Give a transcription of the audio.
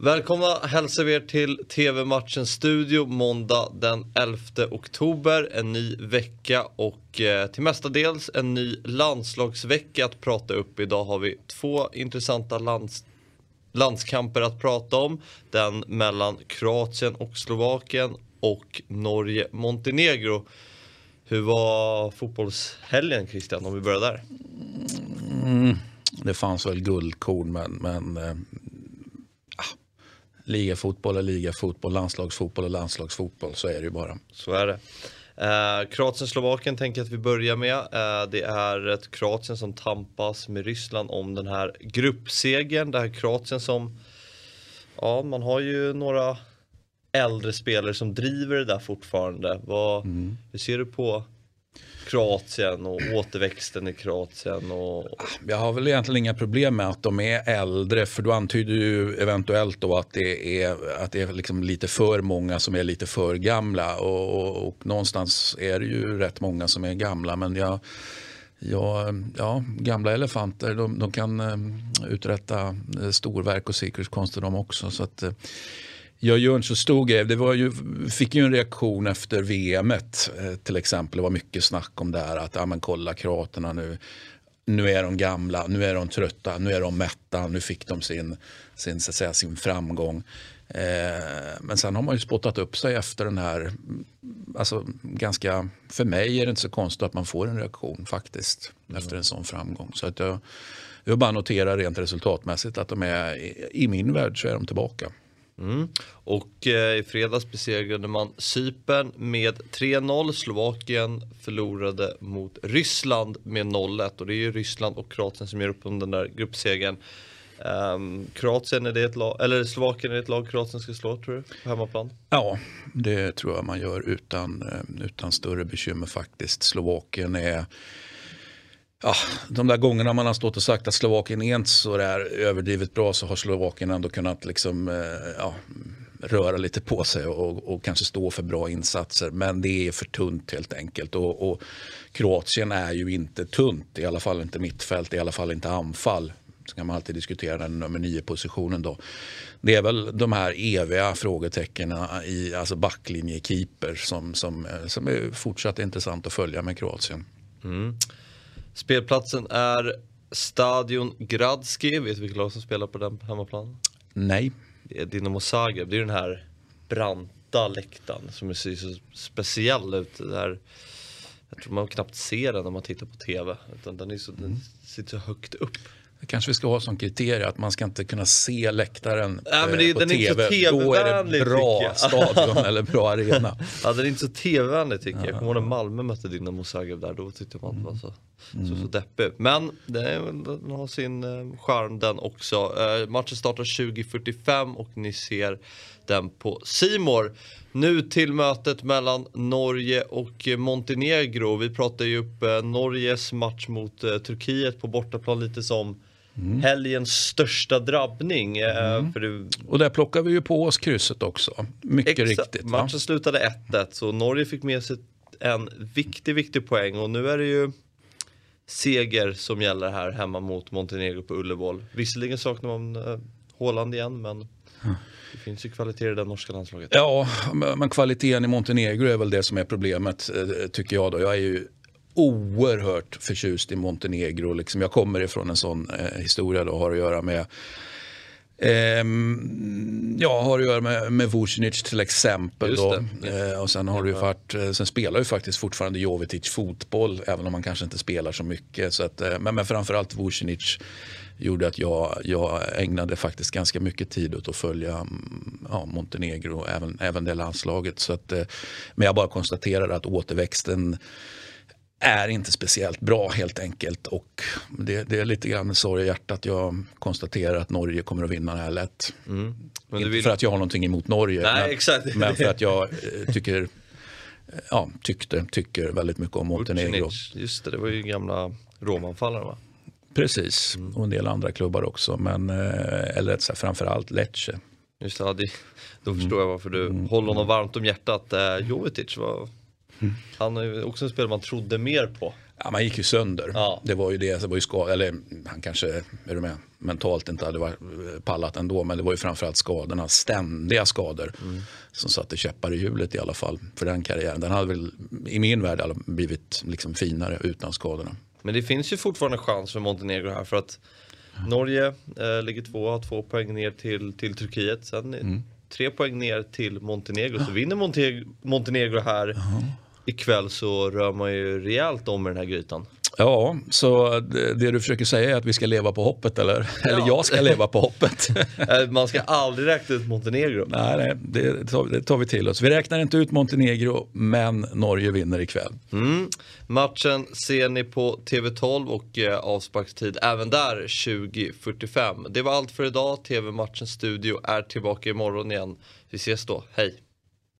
Välkomna hälsar vi er till TV-matchens studio måndag den 11 oktober. En ny vecka och eh, till mestadels en ny landslagsvecka att prata upp. Idag har vi två intressanta lands landskamper att prata om. Den mellan Kroatien och Slovakien och Norge-Montenegro. Hur var fotbollshelgen Christian, om vi börjar där? Mm, det fanns väl guldkorn men, men eh, ligafotboll är ligafotboll, landslagsfotboll är landslagsfotboll. Så är det ju bara. Så är det. Eh, Kroatien-Slovakien tänker jag att vi börjar med. Eh, det är ett Kroatien som tampas med Ryssland om den här gruppsegern. Det här Kroatien som, ja man har ju några äldre spelare som driver det där fortfarande. Vad, mm. Hur ser du på Kroatien och återväxten i Kroatien? Och... Jag har väl egentligen inga problem med att de är äldre för du antyder ju eventuellt då att det är, att det är liksom lite för många som är lite för gamla och, och, och någonstans är det ju rätt många som är gamla men jag Ja, ja, gamla elefanter de, de kan eh, uträtta eh, storverk och cirkuskonster de också. Så att, eh, jag gör inte så stor grej. Det var ju, fick ju en reaktion efter VM eh, till exempel. Det var mycket snack om det här att ja, men kolla kroaterna nu. Nu är de gamla, nu är de trötta, nu är de mätta, nu fick de sin, sin, så att säga, sin framgång. Eh, men sen har man ju spottat upp sig efter den här, alltså ganska, för mig är det inte så konstigt att man får en reaktion faktiskt mm. efter en sån framgång. Så att jag, jag bara noterar rent resultatmässigt att de är, i min värld så är de tillbaka. Mm. Och eh, i fredags besegrade man Cypern med 3-0. Slovakien förlorade mot Ryssland med 0-1 och det är ju Ryssland och Kroatien som gör upp om den där gruppsegern. Um, Kroatien är det ett lag, eller Slovakien är det ett lag Kroatien ska slå tror du, på hemmaplan? Ja, det tror jag man gör utan, eh, utan större bekymmer faktiskt. Slovakien är Ja, de där gångerna man har stått och sagt att Slovakien är inte så där överdrivet bra så har Slovakien ändå kunnat liksom, eh, ja, röra lite på sig och, och, kanske stå för bra insatser. Men det är för tunt helt enkelt. Och, och Kroatien är ju inte tunt, i alla fall inte mittfält, i alla fall inte anfall. Så kan man alltid diskutera den nummer nio positionen då. Det är väl de här eviga frågetecknen i alltså backlinjekeeper som, som, eh, som är fortsatt intressant att följa med Kroatien. Mm. Spelplatsen är Stadion Gradski. Vet du vilka lag som spelar på den hemmaplanen? Nej. Det är Dinamo Zagreb. Det är den här branta läktaren som ser så speciell ut. Där jag tror man knappt ser den när man tittar på TV. Utan den, är så, mm. den sitter så högt upp. Det kanske vi ska ha som kriterie att man ska inte kunna se läktaren ja, men det, på den TV. Är inte så Då är det bra stadion eller bra arena. Ja, den är inte så tv-vänlig tycker jag. Jag kommer ihåg när Malmö mötte Dinamo Zagreb där. Då tyckte man att det var så, mm. så, så deppig. Men den har sin eh, charm den också. Uh, matchen startar 20.45 och ni ser den på Simor. Nu till mötet mellan Norge och Montenegro. Vi pratar ju upp uh, Norges match mot uh, Turkiet på bortaplan lite som Mm. Helgens största drabbning. Mm. För det... Och där plockar vi ju på oss krysset också. Mycket Exa riktigt. Va? Matchen slutade 1-1 så Norge fick med sig en viktig, viktig poäng och nu är det ju seger som gäller här hemma mot Montenegro på Ullevål. Visserligen saknar man äh, Håland igen men det finns ju kvaliteter i det norska landslaget. Ja, men kvaliteten i Montenegro är väl det som är problemet eh, tycker jag. Då. Jag är ju oerhört förtjust i Montenegro. Liksom jag kommer ifrån en sån eh, historia och har att göra med Um, ja, har att göra med, med Vucinic till exempel. Då. Uh, och sen, har ju varit, uh, sen spelar ju faktiskt fortfarande Jovetic fotboll, även om han kanske inte spelar så mycket. Så att, uh, men, men framförallt Vucinic gjorde att jag, jag ägnade faktiskt ganska mycket tid åt att följa mm, ja, Montenegro, även, även det landslaget. Så att, men jag bara konstaterar att återväxten är inte speciellt bra helt enkelt. Och det, det är lite grann sorg i hjärtat. Jag konstaterar att Norge kommer att vinna det här lätt. Mm. inte vill... för att jag har någonting emot Norge. Nej, men, men för att jag eh, tycker, ja, tyckte, tycker väldigt mycket om Montenegro. Just det, det var ju gamla romanfallare va? Precis, mm. och en del andra klubbar också. Men, eh, eller så här, framförallt Lecce. Just det, då förstår jag varför du mm. håller honom varmt om hjärtat. Eh, Jovetic var Mm. Han är ju också en spelare man trodde mer på. Ja, man gick ju sönder. Ja. Det var ju det, det var ju skad, eller han kanske, är du med, mentalt inte hade varit pallat ändå, men det var ju framförallt skadorna, ständiga skador mm. som satte käppar i hjulet i alla fall för den karriären. Den hade väl i min värld blivit liksom finare utan skadorna. Men det finns ju fortfarande chans för Montenegro här för att Norge eh, ligger två, har två poäng ner till, till Turkiet. Sen mm. tre poäng ner till Montenegro. Så vinner Monte Montenegro här ikväll så rör man ju rejält om i den här grytan. Ja, så det, det, du försöker säga är att vi ska leva på hoppet eller? Ja. Eller jag ska leva på hoppet. Eh, man ska aldrig räkna ut Montenegro. Nej, nej det, tar, det tar vi till oss. Vi räknar inte ut Montenegro, men Norge vinner ikväll. Mm. Matchen ser ni på TV12 och eh, avsparkstid även där 20.45. Det var allt för idag. TV-matchens studio är tillbaka imorgon igen. Vi ses då. Hej!